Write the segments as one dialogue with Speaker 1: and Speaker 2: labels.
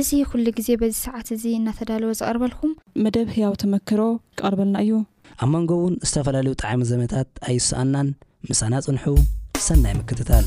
Speaker 1: እዚ ኩሉ ግዜ በዚ ሰዓት እዚ እናተዳለወ ዝቐርበልኩም።
Speaker 2: መደብ ህያው ተመክሮ ክቐርበልና እዩ።
Speaker 3: ኣብ መንጎ እውን ዝተፈላለዩ ጠዓሚ ዘመታት ኣይሰኣናን። ምሳና ፅንሑ። ሰናይ ምክትታል።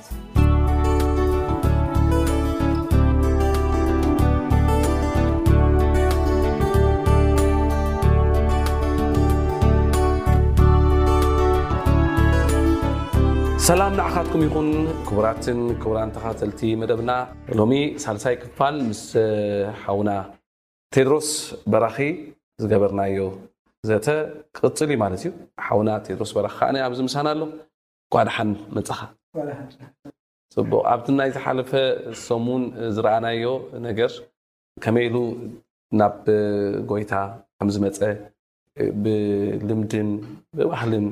Speaker 4: ሰላም ንዓኻትኩም ይኹን ክቡራትን ክቡራን ተኸታተልቲ መደብና ሎሚ ሳልሳይ ክፋል ምስ ሓውና ቴድሮስ በራኺ ዝገበርናዮ ዘተ ክቕፅል እዩ ማለት እዩ ሓውና ቴድሮስ በራኺ ከዓነ ኣብዚ ምሳና ኣሎ እንኳ ደሓን መፃኻ። ፅቡቕ ኣብቲ ናይ ዝሓለፈ ሰሙን ዝረኣናዮ ነገር ከመይ ኢሉ ናብ ጎይታ ከምዝመፀ ብልምድን ብባህልን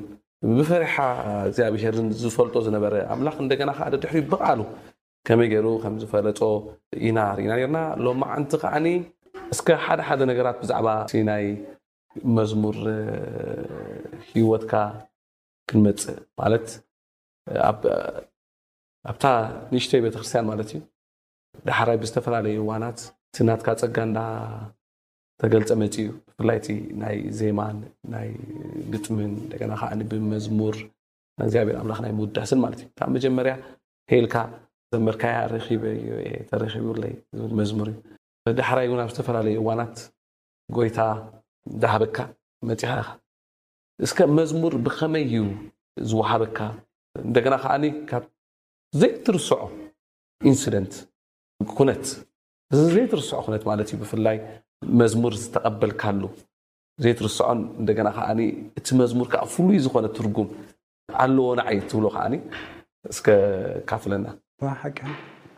Speaker 4: ብፈሪሓ እግዚኣብሄርን ዝፈልጦ ዝነበረ ኣምላኽ እንደገና ከዓ ደድሕሪኡ ብቃሉ ከመይ ገይሩ ከምዝፈለጦ ኢና ርኢና ነርና። ሎማዓንቲ ከዓኒ እስከ ሓደ ሓደ ነገራት ብዛዕባ ናይ መዝሙር ህይወትካ ክንመጽእ ማለት ኣብታ ንእሽተይ ቤተክርስትያን ማለት እዩ ዳሕራይ ብዝተፈላለዩ እዋናት እቲ ናትካ ፀጋ እንዳ ተገልፀ መፅኡ ብፍላይ እቲ ናይ ዜማን ናይ ግጥምን እንደገና ከዓ ብመዝሙር እግዚኣብሔር ኣምላኽ ናይ ምውዳስን ማለት እዩ ካብ መጀመርያ ሄልካ ዘመርካያ ረኪበ እዩ ተረኪቡለይ ዝብል መዝሙር እዩ ዳሕራይ እውን ኣብ ዝተፈላለዩ እዋናት ጎይታ እንዳሃበካ መፂኻ ኢኻ እስከ መዝሙር ብከመይ እዩ ዝወሃበካ እንደገና ከኣ ካብ ዘይትርስዖ ኢንስደንት ኩነት እዚ ዘይትርስዖ ኩነት ማለት እዩ ብፍላይ መዝሙር ዝተቀበልካሉ ዘይትርስዖን እንደገና ከኣ እቲ መዝሙር ከኣ ፍሉይ ዝኮነ ትርጉም ኣለዎ ንዓይ ትብሎ ከዓኒ እስከ ካፍለና።
Speaker 5: ሓቂ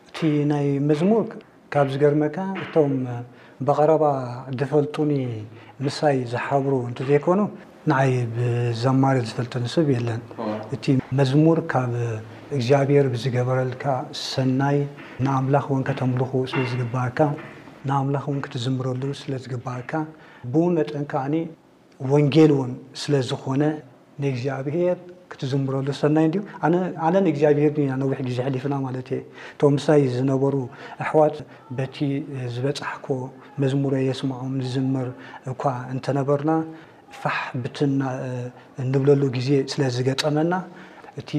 Speaker 5: እቲ ናይ መዝሙር ካብ ዝገርመካ እቶም ብቐረባ ድፈልጡኒ ምሳይ ዝሓብሩ እንተዘይኮኑ ንዓይ ብዘማሪ ዝፈልጠኒ ሰብ የለን እቲ መዝሙር ካብ እግዚኣብሔር ብዝገበረልካ ሰናይ ንኣምላኽ እውን ከተምልኹ ስለ ዝግበኣካ ንኣምላኽ እውን ክትዝምረሉ ስለ ዝግበኣካ ብኡ መጠን ከዓኒ ወንጌል እውን ስለ ዝኾነ ንእግዚኣብሄር ክትዝምረሉ ሰናይ እንድዩ ኣነ ኣነን እግዚኣብሄርን ኢና ነዊሕ ግዜ ሕሊፍና ማለት እየ እቶም ምሳይ ዝነበሩ ኣሕዋት በቲ ዝበጻሕኮ መዝሙረ የስምዖም ንዝምር እኳ እንተነበርና ፋሕ ብትና እንብለሉ ግዜ ስለ ዝገጠመና እቲ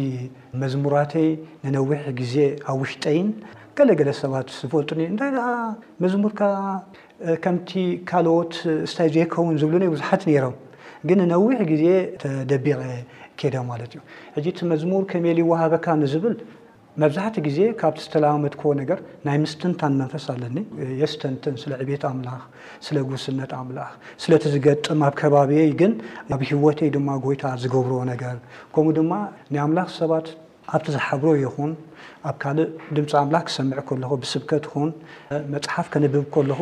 Speaker 5: መዝሙራተይ ንነዊሕ ግዜ ኣብ ውሽጠይን ገለገለ ሰባት ዝፈልጡኒ እንታይ ደኣ መዝሙርካ ከምቲ ካልኦት ስታይ ዘይከውን ዝብሉኒ ብዙሓት ነይሮም፣ ግን ንነዊሕ ግዜ ተደቢቐ ከይደ ማለት እዩ። ሕጂ እቲ መዝሙር ከመይ ኢሉ ይወሃበካ ንዝብል፣ መብዛሕትኡ ግዜ ካብቲ ዝተለማመድክዎ ነገር ናይ ምስትንታን መንፈስ ኣለኒ። የስተንትን ስለ ዕቤት ኣምላኽ፣ ስለ ጉስነት ኣምላኽ፣ ስለቲ ዝገጥም ኣብ ከባቢየይ ግን ኣብ ህይወተይ ድማ ጎይታ ዝገብሮ ነገር፣ ከምኡ ድማ ናይ ኣምላኽ ሰባት፣ ኣብቲ ዝሓብሮ ይኹን ኣብ ካልእ ድምጺ ኣምላኽ ክሰምዕ ከለኹ፣ ብስብከት ይኹን መጽሓፍ ከንብብ ከለኹ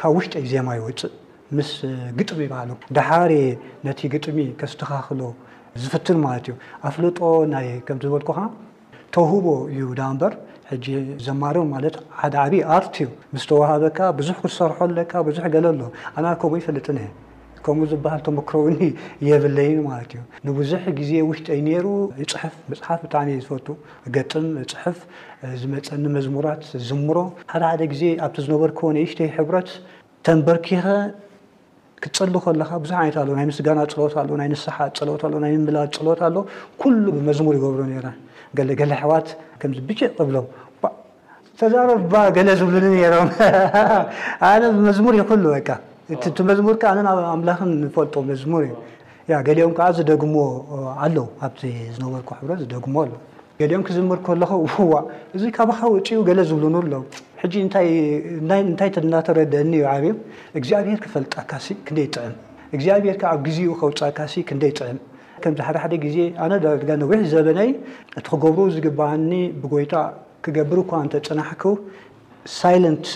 Speaker 5: ካብ ውሽጠይ ዜማ ይወጽእ ምስ ግጥሚ ባዕሉ። ደሓር እየ ነቲ ግጥሚ ከስተኻኽሎ ዝፍትን ማለት እዩ። ኣፍልጦ ናይ ከም ዝበልኩኻ ተውህቦ እዩ ደኣ እምበር ሕጂ ዘማሪ ማለት ሓደ ዓቢ ኣርት እዩ። ምስ ተዋሃበካ ብዙሕ ክትሰርሖ ኣለካ ብዙሕ ገለ ኣሎ። ኣነ ከምኡ ኣይፈልጥን እየ። ከምኡ ዝበሃል ተመክሮ እውን የብለይን ማለት እዩ ንብዙሕ ግዜ ውሽጠይ ነይሩ ይፅሕፍ ምፅሓፍ ብጣዕሚ እየ ዝፈቱ ገጥም እፅሕፍ ዝመፀኒ መዝሙራት ዝምሮ ሓደ ሓደ ግዜ ኣብቲ ዝነበርክዎ ንእሽተይ ሕብረት ተንበርኪኸ ክትፅሊ ከለኻ ብዙሕ ዓይነት ኣሎ ናይ ምስጋና ፀሎት ኣሎ ናይ ንስሓ ፀሎት ኣሎ ናይ ምምላድ ፀሎት ኣሎ ኩሉ ብመዝሙር ይገብሮ ነይረ ገለ ገለ ኣሕዋት ከምዚ ብጭቕ ብሎም ተዛረብ እባ ገለ ዝብሉኒ ነይሮም ኣነ ብመዝሙር እዩ ኩሉ በቃ እቲ እቲ መዝሙር ከ ኣነን ኣብ ኣምላኽን ንፈልጦ መዝሙር እዩ ያ ገሊኦም ከዓ ዝደግሞ ኣለዉ ኣብቲ ዝነበርኩ ሕብረት ዝደግሞ ኣለዉ ገሊኦም ክዝምር ከለኹ ዋ እዚ ካባኻ ወጪኡ ገለ ዝብሉኑ ኣለዉ ሕጂ እንታይ ናይ እንታይ እናተረደኒ እዩ ዓብዩ እግዚኣብሄር ክፈልጣካሲ ክንደይ ጥዕም እግዚኣብሄር ከዓ ኣብ ግዜኡ ከውጻካሲ ክንደይ ጥዕም ከምዚ ሓደ ሓደ ግዜ ኣነ ዳርጋ ነዊሕ ዘበነይ እቲ ክገብሮ ዝግብኣኒ ብጎይታ ክገብር እኳ እንተ ጸናሕኩ silent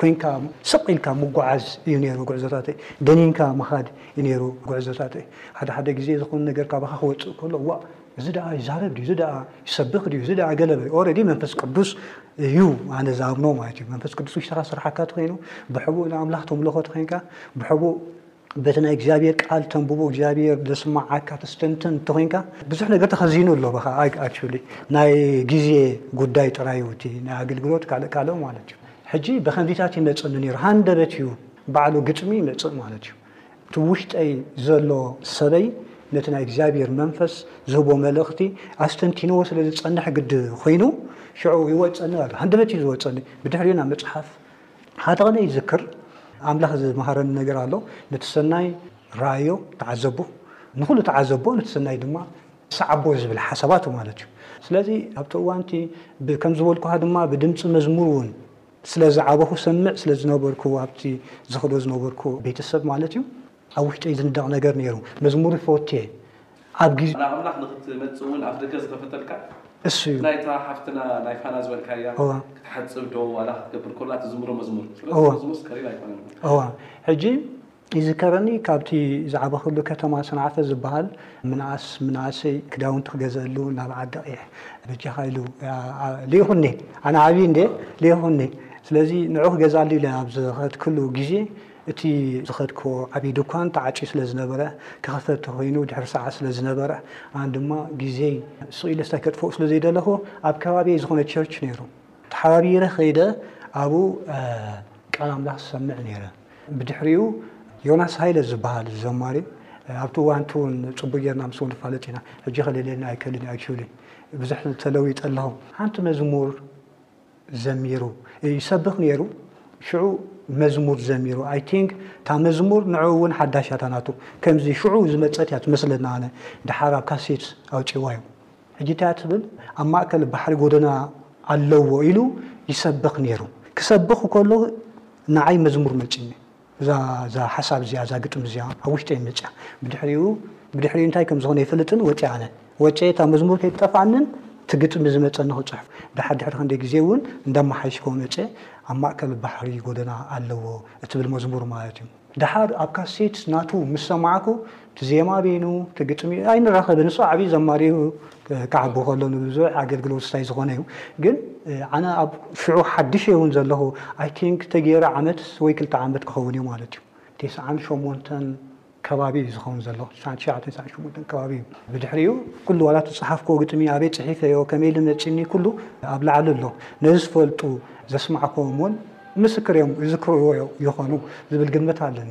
Speaker 5: ኮንካ ስቅ ኢልካ ምጉዓዝ እዩ ነይሩ ጉዕዞታተይ ደኒንካ ምኻድ እዩ ነይሩ ጉዕዞታተይ ሓደ ሓደ ግዜ ዝኮነ ነገር ካባካ ክወጽእ ከሎ ዋእ እዚ ደኣ ይዛረብ ድዩ እዚ ደኣ ይሰብኽ ድዩ እዚ ደኣ ገለ ኦረዲ መንፈስ ቅዱስ እዩ ኣነ ዝኣምኖ ማለት እዩ መንፈስ ቅዱስ ውሽጥካ ስራሓካ ተኮይኑ ብሕቡእ ንኣምላኽ ተምልኾ ተኮይንካ ብሕቡእ በቲ ናይ እግዚኣብሔር ቃል ተንብቦ እግዚኣብሔር ዘስማዓካ ተስተንትን እንተኮንካ ብዙሕ ነገር ተኸዚኑ ኣሎ በኻ ኣክቹሊ ናይ ግዜ ጉዳይ ጥራይ እቲ ናይ ኣገልግሎት ካልእ ካልእ ማለት እዩ ሕጂ ብከምዚታት ይመፅኒ ነይሩ ሃንደበት እዩ ባዕሉ ግጥሚ ይመፅእ ማለት እዩ እቲ ውሽጠይ ዘሎ ሰበይ ነቲ ናይ እግዚኣብሔር መንፈስ ዝህቦ መልእኽቲ ኣስተንቲንዎ ስለ ዝፀንሕ ግዲ ኮይኑ ሽዑ ይወፀኒ ሃንደበት እዩ ዝወፀኒ ብድሕሪኡ ናብ መፅሓፍ ሓደ ቕነ ይዝክር ኣምላኽ ዝመሃረኒ ነገር ኣሎ ነቲ ሰናይ ረኣዮ ተዓዘቦ ንኹሉ ተዓዘቦ ነቲ ሰናይ ድማ ሰዓቦ ዝብል ሓሳባት ማለት እዩ ስለዚ ኣብቲ እዋንቲ ከም ዝበልኩካ ድማ ብድምፂ መዝሙር እውን ስለ ዝዓበኹ ሰምዕ ስለ ዝነበርኩ ኣብቲ ዝኽዶ ዝነበርኩ ቤተሰብ ማለት እዩ ኣብ ውሽጠይ ዝንደቕ ነገር ነይሩ መዝሙሩ ፈትየ ኣብ ግዜ።
Speaker 4: ናብ ኣምላኽ ንኽትመጽእ እውን ኣፍደገ ዝኸፈተልካ
Speaker 5: እሱ እዩ።
Speaker 4: ናይታ ሓፍትና ናይ ፋና ዝበልካያ
Speaker 5: እወ።
Speaker 4: ክትሓጽብ ዶ ዋላ ክትገብር ኮላ ትዝምሮ መዝሙር
Speaker 5: ስለዚ እወ።
Speaker 4: መዝሙር ስከሪን ኣይኮነን
Speaker 5: እሞ። እወ ሕጂ ይዝከረኒ ካብቲ ዝዓበኹሉ ከተማ ሰንዓፈ ዝብሃል ምንኣስ ምንኣሰይ ክዳውንቲ ክገዝኣሉ ናብ ዓዲቒሕ በጃኻ ኢሉ ልኢኹኒ ኣነ ዓብዪ እንድየ ልኢኹኒ ስለዚ ንዑ ክገዝኣሉ ኢለ ኣብ ዝኸድክሉ ግዜ እቲ ዝኸድክዎ ዓብዪ ድኳን ተዓጽዩ ስለ ዝነበረ፣ ክኽፈት ተኾይኑ ድሕሪ ሰዓት ስለ ዝነበረ፣ ኣነ ድማ ግዜይ ስቕ ኢለ ስታይ ከጥፍኦ ስለ ዘይደለኹ፣ ኣብ ከባቢየይ ዝኾነ ቸርች ነይሩ። ተሓባቢረ ከይደ ኣብኡ ቃል ኣምላኽ ዝሰምዕ ነይረ። ብድሕሪኡ ዮናስ ሃይለ ዝበሃል ዘማሪ፣ ኣብቲ እዋን እቲ እውን ጽቡቕ ጌርና ምስኡ ንፋለጥ ኢና፣ ሕጂኸ ልልየኒ ኣይክእልን እየ፣ actually ብዙሕ ተለዊጠ ኣለኹ። ሓንቲ መዝሙር ዘሚሩ ይሰብኽ ነይሩ ሽዑ መዝሙር ዘሚሩ ኣይ ቲንክ እታ መዝሙር ንዕኡ እውን ሓዳሽ እያ ናቱ ከምዚ ሽዑ ዝመፀት እያ ትመስለና ኣነ ድሓር ኣብ ካሴት ኣውጪዋ እዩ ሕጂ እንታይ ትብል ኣብ ማእከል ባሕሪ ጎደና ኣለዎ ኢሉ ይሰብኽ ነይሩ ክሰብኽ ከሎ ንዓይ መዝሙር መጪኒ እዛ እዛ ሓሳብ እዚኣ እዛ ግጥሚ እዚኣ ኣብ ውሽጠይ መጽያ ብድሕሪኡ ብድሕሪኡ እንታይ ከም ዝኾነ ይፈልጥን ወጨ ኣነ ወጨ እታ መዝሙር ከይጠፍኣንን እቲ ግጥሚ ዝመጸኒ ክጽሕፍ ድሓር ድሕሪ ክንደይ ግዜ እውን እንዳመሓይሽኮ መጸ ኣብ ማእከል ባሕሪ ጎደና ኣለዎ እትብል መዝሙር ማለት እዩ ድሓር ኣብ ካሴት ናቱ ምስ ሰማዕኩ እቲ ዜማ በይኑ እቲ ግጥሚ ኣይንራኸብን እሱ ዓብዪ ዘማሪ እዩ ክዓቢ ከሎ ንብዙሕ ኣገልግሎት ስታይ ዝኾነ እዩ ግን ኣነ ኣብ ሽዑ ሓድሽ እየ እውን ዘለኹ ኣይ ቲንክ ተገይረ ዓመት ወይ ክልተ ዓመት ክኸውን እዩ ማለት እዩ ቴስዓን ሸሞንተን ከባቢ እዩ ዝኸውን ዘሎ ትስዓን ትሽዓተ ትስዓን ሸሞንተን ከባቢ እዩ ብድሕሪኡ ኩሉ ዋላ ትፅሓፍኮ ግጥሚ ኣበይ ፅሒፈዮ ከመይ ኢሉ መፂኒ ኩሉ ኣብ ላዕሊ ኣሎ ነዚ ዝፈልጡ ዘስማዕኮም እውን ምስክር እዮም ይዝክርዎ ይኾኑ ዝብል ግምት ኣለኒ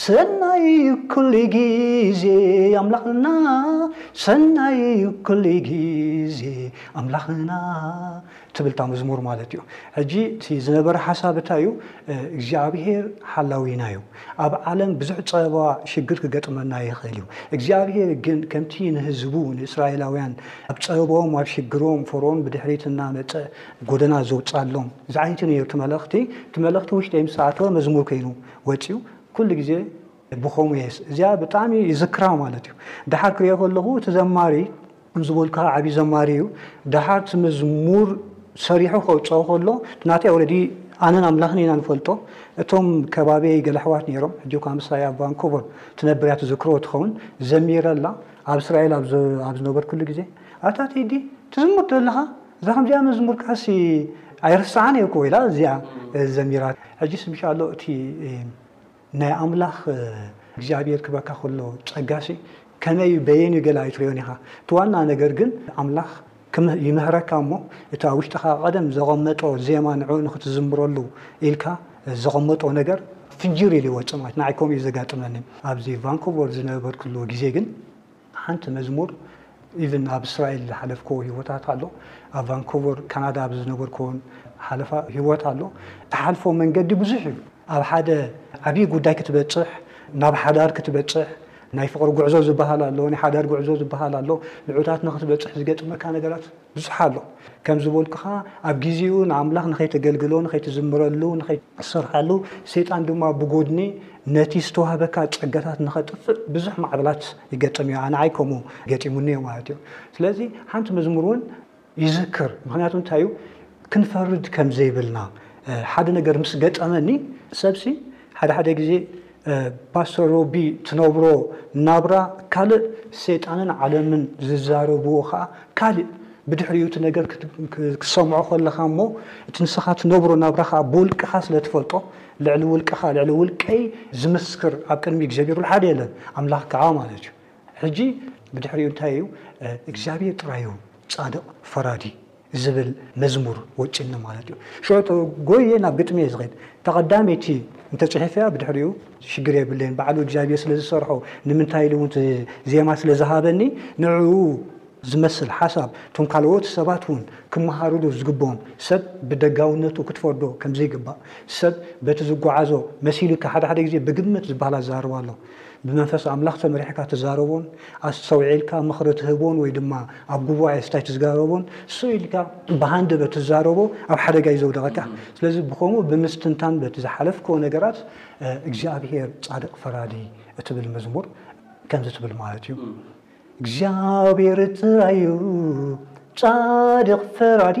Speaker 5: ሰናይ እዩ ኩሉ ግዜ ኣምላኽና ሰናይ እዩ ኩሉ ግዜ ኣምላኽና ትብል እታ መዝሙር ማለት እዩ ሕጂ እቲ ዝነበረ ሓሳብ እታይ እዩ እግዚኣብሄር ሓላዊና እዩ ኣብ ዓለም ብዙሕ ፀበባ ሽግር ክገጥመና ይኽእል እዩ እግዚኣብሄር ግን ከምቲ ንህዝቡ ንእስራኤላውያን ኣብ ፀበባኦም ኣብ ሽግሮም ፈርኦን ብድሕሪት እናመፀ ጎደና ዘውፃሎም ዝዓይነቱ ነይሩ እቲ መልእኽቲ እቲ መልእኽቲ ውሽጢ ምስ ኣተወ መዝሙር ኮይኑ ወጺኡ ኩሉ ግዜ ብከሙ እየ እዚኣ ብጣዕሚ ይዝክራ ማለት እዩ ደሓር ክሪኦ ከለኹ እቲ ዘማሪ ዝበልካ ዓብይ ዘማሪ እዩ ደሓር እቲ መዝሙር ሰሪሑ ከውፅኦ ከሎ ናተይ ኦልሬዲ ኣነን ኣምላኽን ኢና ንፈልጦ እቶም ከባቢይ ገለ ኣሕዋት ነይሮም ሕጂ እኳ ምሳይ ኣብ ቫንኮቨር ትነብር እያ ትዝክሮ ትኸውን ዘሚረላ ኣብ እስራኤል ኣብ ዝነበርኩሉ ግዜ ኣታ ቴዲ ትዝምር ዘለኻ እዛ ከምዚኣ መዝሙር ከዓሲ ኣይርስዓን እየ እኮ ኢላ እዚኣ ዘሚራ ሕጂ ስምሻ ኣሎ እቲ ናይ ኣምላኽ እግዚኣብሔር ክበካ ከሎ ጸጋሲ ከመይ በየን እዩ ገለ ኣይትሪዮን ኢኻ እቲ ዋና ነገር ግን ኣምላኽ ይምህረካ እሞ እቲ ኣብ ውሽጥኻ ቀደም ዘቐመጦ ዜማ ንዕኡ ንክትዝምረሉ ኢልካ ዘቐመጦ ነገር ፍንጅር ኢሉ ይወጽእ ማለት ንዓይ ከምኡ እዩ ዘጋጥመኒ ኣብዚ ቫንኮቨር ዝነበርክሉ ግዜ ግን ሓንቲ መዝሙር ኢቭን ኣብ እስራኤል ዝሓለፍክዎ ሂወታት ኣሎ ኣብ ቫንኮቨር ካናዳ ኣብ ዝነበርክዎን ሓለፋ ሂወት ኣሎ ትሓልፎ መንገዲ ብዙሕ እዩ ኣብ ሓደ ዓብዪ ጉዳይ ክትበፅሕ ናብ ሓዳር ክትበፅሕ ናይ ፍቕሪ ጉዕዞ ዝበሃል ኣሎ ናይ ሓዳር ጉዕዞ ዝበሃል ኣሎ ንዑታት ንክትበፅሕ ዝገጥመካ ነገራት ብዙሕ ኣሎ ከም ዝበልኩኻ ኣብ ግዜኡ ንኣምላኽ ንኸይተገልግሎ ንኸይትዝምረሉ ንኸይትሰርሓሉ ሰይጣን ድማ ብጎድኒ ነቲ ዝተዋህበካ ጸጋታት ንኸጥፍእ ብዙሕ ማዕበላት ይገጥም እዩ ኣንዓይ ከምኡ ገጢሙኒ እዩ ማለት እዩ ስለዚ ሓንቲ መዝሙር እውን ይዝክር ምክንያቱ እንታይ እዩ ክንፈርድ ከም ዘይብልና ሓደ ነገር ምስ ገጠመኒ ሰብሲ ሓደ ሓደ ግዜ ፓስተር ሮቢ ትነብሮ ናብራ ካልእ ሰይጣንን ዓለምን ዝዛረብዎ ከኣ ካልእ ብድሕሪኡ እቲ ነገር ክትሰምዖ ከለኻ እሞ እቲ ንስኻ ትነብሮ ናብራ ከኣ ብውልቅኻ ስለ ትፈልጦ ልዕሊ ውልቅኻ ልዕሊ ውልቀይ ዝምስክር ኣብ ቅድሚ እግዚኣብሔር ውልሓደ የለን ኣምላኽ ከኣ ማለት እዩ ሕጂ ብድሕሪኡ እንታይ እዩ እግዚኣብሔር ጥራይ እዩ ጻድቕ ፈራዲ ዝብል መዝሙር ወጭኒ ማለት እዩ ሸቶ ጎየ ናብ ግጥሚ እየ ዝኸድ ተቀዳመይቲ እንተጽሒፈያ ብድሕሪኡ ሽግር የብለይን ባዕሉ እግዚኣብሔር ስለ ዝሰርሖ ንምንታይ ኢሉ እውን ዜማ ስለ ዝሃበኒ ንዕኡ ዝመስል ሓሳብ እቶም ካልኦት ሰባት እውን ክመሃርሉ ዝግብኦም ሰብ ብደጋውነቱ ክትፈርዶ ከምዘይግባእ ሰብ በቲ ዝጓዓዞ መሲሉ እካ ሓደ ሓደ ግዜ ብግምት ዝበሃል ኣዘራርባ ኣሎ ብመንፈስ ኣምላኽ ተመሪሕካ ትዛረቦን ኣስተውዒልካ ምኽሪ ትህቦን ወይ ድማ ኣብ ጉባኤ ስታይ ትዝጋረቦን ስቕ ኢልካ ብሃንደበት ትዛረቦ ኣብ ሓደጋ እዩ ዘውደቐካ። ስለዚ ብኸምኡ ብምስትንታን በቲ ዝሓለፍክዎ ነገራት እግዚኣብሄር ጻድቕ ፈራዲ እትብል መዝሙር ከምዚ ትብል ማለት እዩ እግዚኣብሄር ጥራይ እዩ ጻድቕ ፈራዲ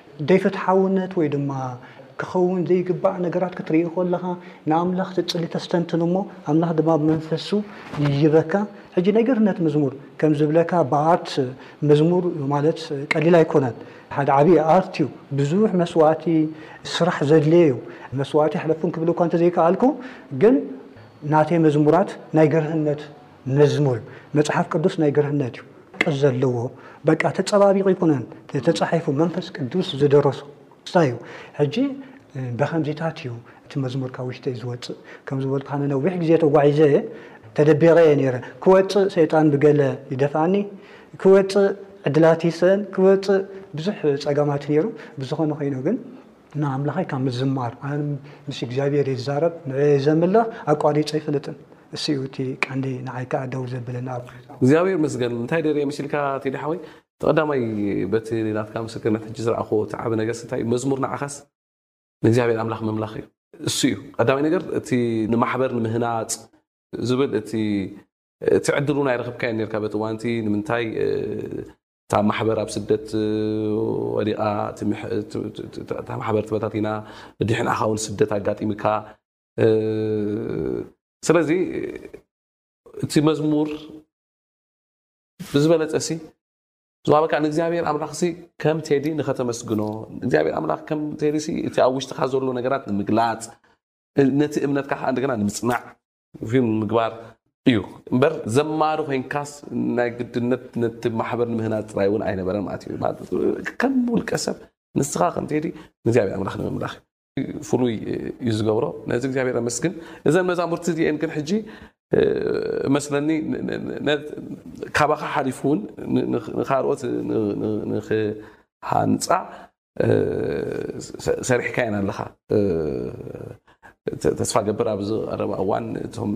Speaker 5: ዘይፍትሓውነት ወይ ድማ ክኸውን ዘይግባእ ነገራት ክትርኢ ከለኻ ንኣምላኽ ትጽሊ ተስተንትን እሞ ኣምላኽ ድማ ብመንፈሱ ይህበካ ሕጂ ናይ ገርነት መዝሙር ከም ዝብለካ ብኣርት መዝሙር ማለት ቀሊል ኣይኮነን ሓደ ዓብዪ ኣርት እዩ ብዙሕ መስዋእቲ ስራሕ ዘድልየ እዩ መስዋእቲ ሕለፉን ክብል እኳ እንተዘይከኣልኩ ግን ናተይ መዝሙራት ናይ ገርህነት መዝሙር መጽሓፍ ቅዱስ ናይ ግርህነት እዩ ቅስ ዘለዎ በቃ ተጸባቢቑ ይኩነን ተጻሒፉ መንፈስ ቅዱስ ዝደረሶ ስታይ እዩ ሕጂ በከምዚታት እዩ እቲ መዝሙር ካብ ውሽተይ ዝወፅእ ከም ዝበልኩ ሃነ ነዊሕ ግዜ ተጓዒዘ እየ ተደቢቐ እየ ነይረ ክወፅእ ሰይጣን ብገለ ይደፍኣኒ ክወፅእ ዕድላት ይሰን ክወፅእ ብዙሕ ፀገማት ነይሩ ብዝኾነ ኮይኑ ግን ንኣምላኸይ ካብ ምዝማር፣ ኣነ ምስ እግዚኣብሄር ይዛረብ፣ ንዕኤ ዘምልኽ ኣቋሪጸ ኣይፈልጥን፣ እሱ'ዩ እቲ ቀንዲ ንዓይ ከኣ ደው ዘብለኒ
Speaker 4: ኣብ ጉዕዞ። እግዚኣብሄር ይመስገን እንታይ ደልየ መሲልካ ቴዲ ሓወይ እቲ ቀዳማይ በቲ ናትካ ምስክርነት ሕጂ ዝረኣክዎ እቲ ዓቢ ነገርሲ እንታይ እዩ መዝሙር ንዓኻስ ንእግዚኣብሄር ኣምላኽ ምምላኽ እዩ እሱ እዩ ቀዳማይ ነገር እቲ ንማሕበር ንምህናጽ ዝብል እቲ እቲ ዕድል እውን ኣይረኽብካዮን ኔርካ በቲ እዋን እቲ ንምንታይ እታ ማሕበር ኣብ ስደት ወዲቓ፣ እታ ማሕበር ተበታቲና፣ ብድሕ ንዓኻ ውን ስደት ኣጋጢምካ። ስለዚ እቲ መዝሙር ብዝበለጸ ሲ ዝዋበካ ንእግዚኣብሔር ኣምላኽ ሲ ከም ቴዲ ንኸተመስግኖ እግዚኣብሔር ኣምላኽ ከም ቴዲ ሲ እቲ ኣብ ውሽጥኻ ዘሎ ነገራት ንምግላጽ ነቲ እምነትካ ከኣ እንደገና ንምጽናዕ ቪም ምግባር እዩ እምበር ዘማሪ ኮይንካስ ናይ ግድነት ነቲ ማሕበር ንምህናፅ ጥራይ እውን ኣይነበረን ማለት እዩ ማለት ከም ውልቀ ሰብ ንስኻ ከም ቴዲ ንእግዚኣብሔር ኣምላኽ ንምምላኽ ፍሉይ እዩ ዝገብሮ ነዚ እግዚኣብሔር ኣመስግን እዘን መዛሙርቲ እዚኤን ግን ሕጂ መስለኒ ካባኻ ሓሊፉ እውን ንካልኦት ንክሃንፃ ሰሪሕካየን ኣለኻ ተስፋ ገብር ኣብዚ ቀረባ እዋን እቶም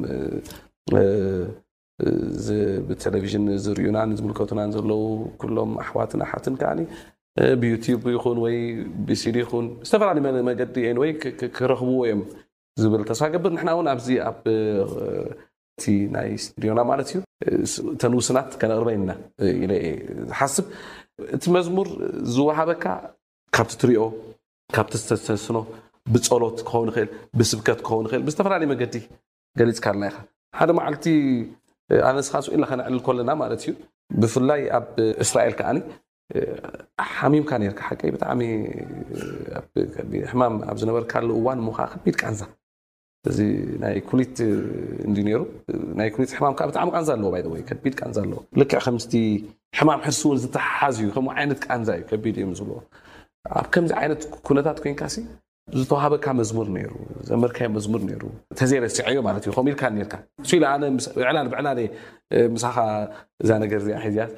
Speaker 4: ብቴሌቭዥን ዝርዩናን ዝምልከቱናን ዘለዉ ኩሎም ኣሕዋትን ኣሓትን ከዓ ብዩትዩብ ይኹን ወይ ብሲዲ ይኹን ዝተፈላለዩ መገዲ ወይ ክረኽብዎ እዮም ዝብል ተስፋ ይገብር ንሕና ውን ኣብዚ ኣብ እቲ ናይ ስትድዮና ማለት እዩ እተን ውስናት ከነቕርበን ኢና ኢለ እየ ዝሓስብ እቲ መዝሙር ዝወሃበካ ካብቲ ትሪኦ ካብቲ ዝተሰስኖ ብጸሎት ክኸውን ይኽእል ብስብከት ክኸውን ይኽእል ብዝተፈላለየ መገዲ ገሊጽካልና ኢኻ ሓደ መዓልቲ ኣነ ንስኻን ስቅ ኢልና ከነዕልል ከለና ማለት እዩ ብፍላይ ኣብ እስራኤል ከዓኒ ሓሚምካ ኔርካ ሓቀይ ብጣዕሚ ሕማም ኣብ ዝነበርካሉ እዋን እሞ ከዓ ከቢድ ቃንዛ እዚ ናይ ኩሊት እንዲ ነይሩ ናይ ኩሊት ሕማም ከዓ ብጣዕሚ ቃንዛ ኣለዎ ባይ ወይ ከቢድ ቃንዛ ኣለዎ ልክዕ ከምስቲ ሕማም ሕርሲ እውን ዝተሓሓዝ እዩ ከምኡ ዓይነት ቃንዛ እዩ ከቢድ እዮም ዝብልዎ ኣብ ከምዚ ዓይነት ኩነታት ኮይንካሲ ዝተዋሃበካ መዝሙር ነይሩ ዘመርካዮ መዝሙር ነይሩ ተዘይ ረሲዐዮ ማለት እዩ ከምኡ ኢልካ ነርካ እሱ ኢለ ኣነ ዕላል ብዕላል ምሳኻ እዛ ነገር እዚኣ ሒዝያት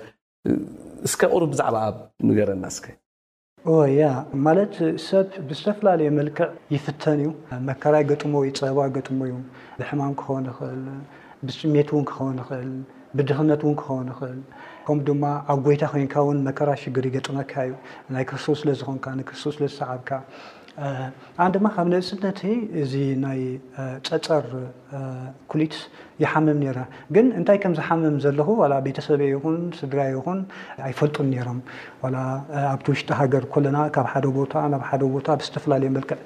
Speaker 4: እስከ ቁሩብ ብዛዕባ ኣብ ንገረና እስከ። እወ
Speaker 5: ያ ማለት ሰብ ብዝተፈላለየ መልክዕ ይፍተን እዩ መከራ ይገጥሞ እዩ ፀበባ ይገጥሞ እዩ ብሕማም ክኸውን ይኽእል ብስሜት እውን ክኸውን ይኽእል ብድኽነት እውን ክኸውን ይኽእል ከምኡ ድማ ኣብ ጎይታ ኮይንካ እውን መከራ ሽግር ይገጥመካ እዩ ናይ ክርስቶስ ስለ ዝኾንካ ንክርስቶስ ስለ ዝሰዓብካ ኣነ ድማ ካብ ንእስነተይ እዚ ናይ ፀፀር ኩሊት ይሓምም ኔረ ግን እንታይ ከም ዝሓምም ዘለኹ ዋላ ቤተሰበይ ይኹን ስድራይ ይኹን ኣይፈልጡን ኔሮም ዋላ ኣብቲ ውሽጢ ሃገር ኮለና ካብ ሓደ ቦታ ናብ ሓደ ቦታ ብዝተፈላለየ መልክዕ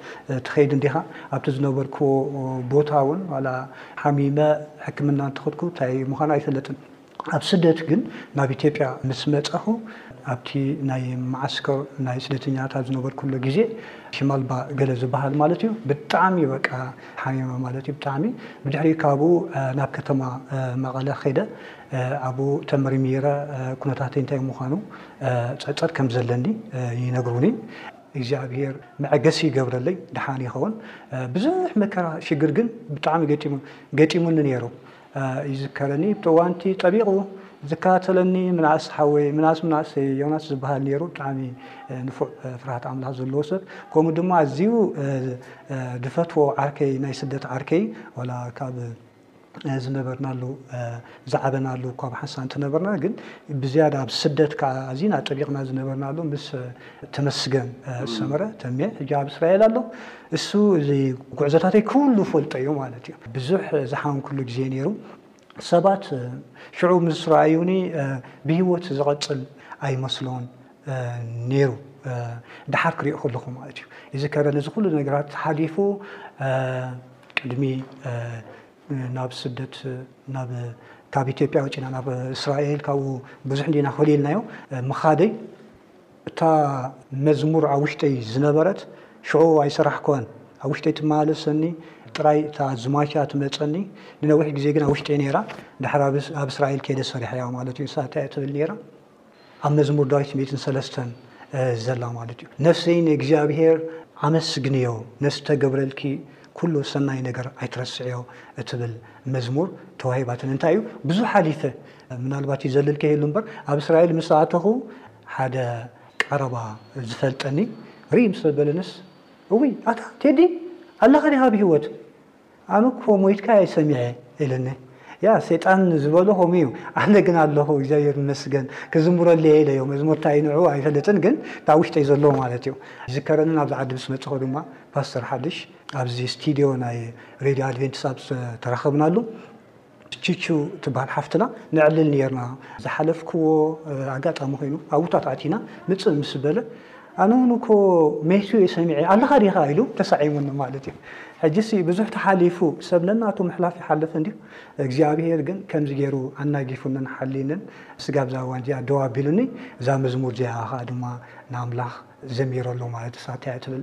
Speaker 5: ትኸይድ እንዲኻ ኣብቲ ዝነበርክዎ ቦታ እውን ዋላ ሓሚመ ሕክምና እንተኸድኩ እንታይ ምዃኑ ኣይፈለጥን ኣብ ስደት ግን ናብ ኢትዮጵያ ምስ መጻኹ ኣብቲ ናይ መዓስከር ናይ ስደተኛታት ዝነበርኩሉ ግዜ ሽመልባ ገለ ዝበሃል ማለት እዩ ብጣዕሚ በቃ ሓሚመ ማለት እዩ ብጣዕሚ ብድሕሪ ካብኡ ናብ ከተማ መቐለ ከይደ ኣብኡ ተመርሚረ ኩነታተይ እንታይ ምዃኑ ጸጸር ከም ዘለኒ ይነግሩኒ እግዚኣብሄር መዐገሲ ይገብረለይ ድሓን ይኸውን ብዙሕ መከራ ሽግር ግን ብጣዕሚ ገጢሙ ገጢሙኒ ነይሩ ይዝከረኒ ብቲ እዋንቲ ጠቢቑ ዝከታተለኒ ምናኣስ ሓወይ ምናኣስ ምናእሰይ ዮናስ ዝበሃል ነይሩ ብጣዕሚ ንፉዕ ፍርሃት ኣምላኽ ዘለዎ ሰብ ከምኡ ድማ ኣዝዩ ድፈትዎ ዓርከይ ናይ ስደት ዓርከይ ዋላ ካብ ዝነበርናሉ ዝዓበናሉ እኳ ብሓንሳ እንትነበርና ግን ብዝያዳ ኣብ ስደት ከዓ ኣዝና ጠቢቕና ዝነበርናሉ ምስ ተመስገን ሰመረ ተሜ ሕጂ ኣብ እስራኤል ኣሎ እሱ እዚ ጉዕዞታተይ ኩሉ ፈልጦ እዩ ማለት እዩ ብዙሕ ዝሓንኩሉ ግዜ ነይሩ ሰባት ሽዑ ምስ ረኣዩኒ ብሂወት ዝቐጽል ኣይመስሎን ነይሩ ድሓር ክሪኦ ከለኹ ማለት እዩ ይዝከረኒ እዚ ኩሉ ነገራት ሓሊፉ ቅድሚ ናብ ስደት ናብ ካብ ኢትዮጵያ ወጪና ናብ እስራኤል ካብኡ ብዙሕ እንዲና ኮሊልናዮ ምኻደይ እታ መዝሙር ኣብ ውሽጠይ ዝነበረት ሽዑ ኣይሰራሕኩዋን። ኣብ ውሽጠይ ትመላለሰኒ ጥራይ እታ ዝማቻ ትመጸኒ። ንነዊሕ ግዜ ግን ኣብ ውሽጠይ ነይራ። ድሓር ኣብ እስራኤል ከይደ ሰሪሐያ ማለት እዩ። ንሳ እንታይ እያ ትብል ነይራ? ኣብ መዝሙር ዳዊት ሚእትን ሰለስተን ዘላ ማለት እዩ። ነፍሰይ ንእግዚኣብሄር ኣመስግንዮ፣ ነዝተገብረልኪ ኩሉ ሰናይ ነገር ኣይትረስዕዮ እትብል መዝሙር ተዋሂባትኒ። እንታይ እዩ? ብዙሕ ሓሊፈ። ምናልባት ይዘልል ከይህሉ እምበር ኣብ እስራኤል ምስ ኣተኹ ሓደ ቀረባ ዝፈልጠኒ ርኢ ምስ በበለንስ እውይ ኣታ ቴዲ ኣለኻ ዲኻ ብሂወት ኣነ እኮ ሞይትካ እየ ሰሚዐ ኢለኒ ያ ሴጣን ዝበሎ ከምኡ እዩ ኣነ ግን ኣለኹ እግዚኣብሔር ይመስገን ክዝምረሉ እየ ኢለዮ መዝሙር እንታይ ንዑ ኣይፈልጥን ግን እታ ውሽጠይ ዘለዎ ማለት እዩ ዝከረንን ኣብዚ ዓዲ ምስ መፅኹ ድማ ፓስተር ሓድሽ ኣብዚ ስቱድዮ ናይ ሬድዮ ኣድቬንቲስ ኣብ ተራኸብናሉ ቹቹ ትበሃል ሓፍትና ነዕልል ኔርና። ዝሓለፍክዎ ኣጋጣሚ ኮይኑ ኣውታት ኣቲና ምጽእ ምስ በለ ኣነውን እኮ መይቱ እየ ሰሚዐ ኣለኻ ዲኻ ኢሉ ተሳዒሙኒ ማለት እዩ። ሕጂሲ ብዙሕ ተሓሊፉ ሰብ ነናቱ ምሕላፍ ይሓልፍ እንድዩ። እግዚኣብሄር ግን ከምዚ ጌሩ ኣናጊፉንን ሓልዩንን ስጋብ እዛ እዋን እዚኣ ደው ኣቢሉኒ። እዛ መዝሙር እዚኣ ከኣ ድማ ንኣምላኽ ዘሚረሉ ማለት እሳ እንታይ እያ ትብል?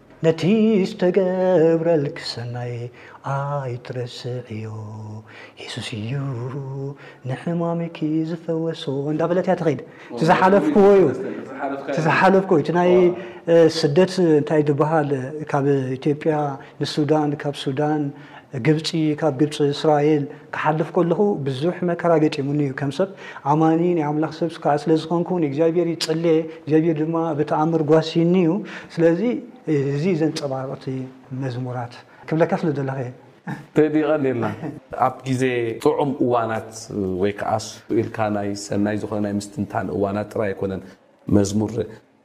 Speaker 5: ነቲ ዝተገብረልኪ ሰናይ ኣይትረስዕዮ የሱስ እዩ ንሕማምኪ ዝፈወሶ እንዳበለት እያ ትኸይድ እቲ ዝሓለፍክዎ እዩ እቲ ዝሓለፍክዎ እዩ እቲ ናይ ስደት እንታይ ዝበሃል ካብ ኢትዮጵያ ንሱዳን ካብ ሱዳን
Speaker 4: ግብጺ ካብ ግብጺ እስራኤል ክሓልፍ ከለኹ ብዙሕ መከራ ገጢሙኒ እዩ ከም ሰብ ኣማኒ ናይ ኣምላኽ ሰብ ከኣ ስለ ዝኾንኩ ንእግዚኣብሔር ይጽልየ እግዚኣብሔር ድማ ብተኣምር ጓሲኒ እዩ ስለዚ እዚ ዘንጸባርቕ እቲ መዝሙራት ክብለካ ስለ ዘለኹ
Speaker 5: እየ ቴዲ የቀንየልና ኣብ ግዜ ጥዑም እዋናት ወይ ከኣ ስቅ ኢልካ ናይ ሰናይ ዝኾነ ናይ ምስትንታን እዋናት ጥራይ ኣይኮነን መዝሙር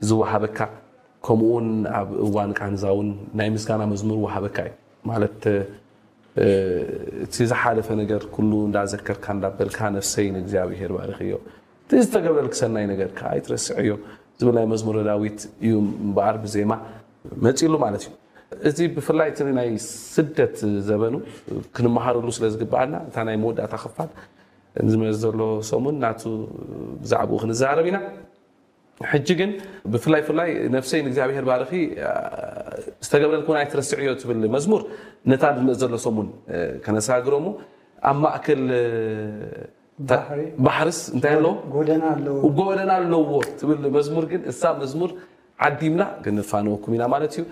Speaker 5: ዝወሃበካ ከምኡውን ኣብ እዋን ቃንዛ እውን ናይ ምስጋና መዝሙር ይወሃበካ እዩ ማለት እቲ ዝሓለፈ ነገር ኩሉ እንዳዘከርካ እንዳበልካ ነፍሰይ ንእግዚኣብሄር ባርኽዮ እቲ ዝተገብረልኪ ሰናይ ነገር ከዓ ኣይትረስዕዮ ዝብል ናይ መዝሙረ ዳዊት እዩ እምበኣር ብዜማ መፂሉ ማለት እዩ እዚ ብፍላይ እቲ ናይ ስደት ዘበኑ ክንመሃረሉ ስለ ዝግበኣና እታ ናይ መወዳእታ ክፋል ንዝመፅ ዘሎ ሰሙን ናቱ ብዛዕባኡ ክንዛረብ ኢና ሕጂ ግን ብፍላይ ፍላይ ነፍሰይ ንእግዚኣብሄር ባርኺ ዝተገብረልክውን ኣይትረስዕዮ ትብል መዝሙር ነታ ድመጽ ዘሎ ሰሙን ከነሳግሮሙ ኣብ ማእከል ባሕርስ እንታይ ኣለዎ
Speaker 4: ጎደና ኣለዎ
Speaker 5: ጎደና ኣለዎ ትብል መዝሙር ግን እሳ መዝሙር ዓዲምና ክንፋነወኩም ኢና ማለት እዩ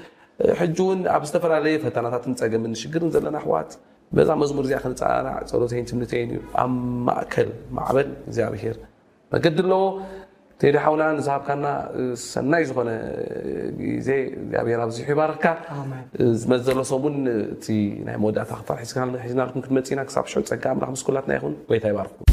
Speaker 5: ሕጂ እውን ኣብ ዝተፈላለየ ፈተናታትን ፀገምን ሽግርን ዘለና ኣሕዋት በዛ መዝሙር እዚኣ ክንፀናናዕ ፀሎተይን ትምኒተይን እዩ ኣብ ማእከል ማዕበል እግዚኣብሄር መገዲ ኣለዎ ቴዲ ሓውና ንዝሃብካና ሰናይ ዝኾነ ግዜ እግዚኣብሔር ኣብዚሑ ይባርክካ ዝመፅ ዘሎ ሰሙን እቲ ናይ መወዳእታ ክፋል ሒዝና ሒዝናልኩም ክትመፅ ኢና ክሳብ ሽዑ ፀጋ ኣምላኽ ምስ ኩላትና ይኹን ጎይታ ይባርኩም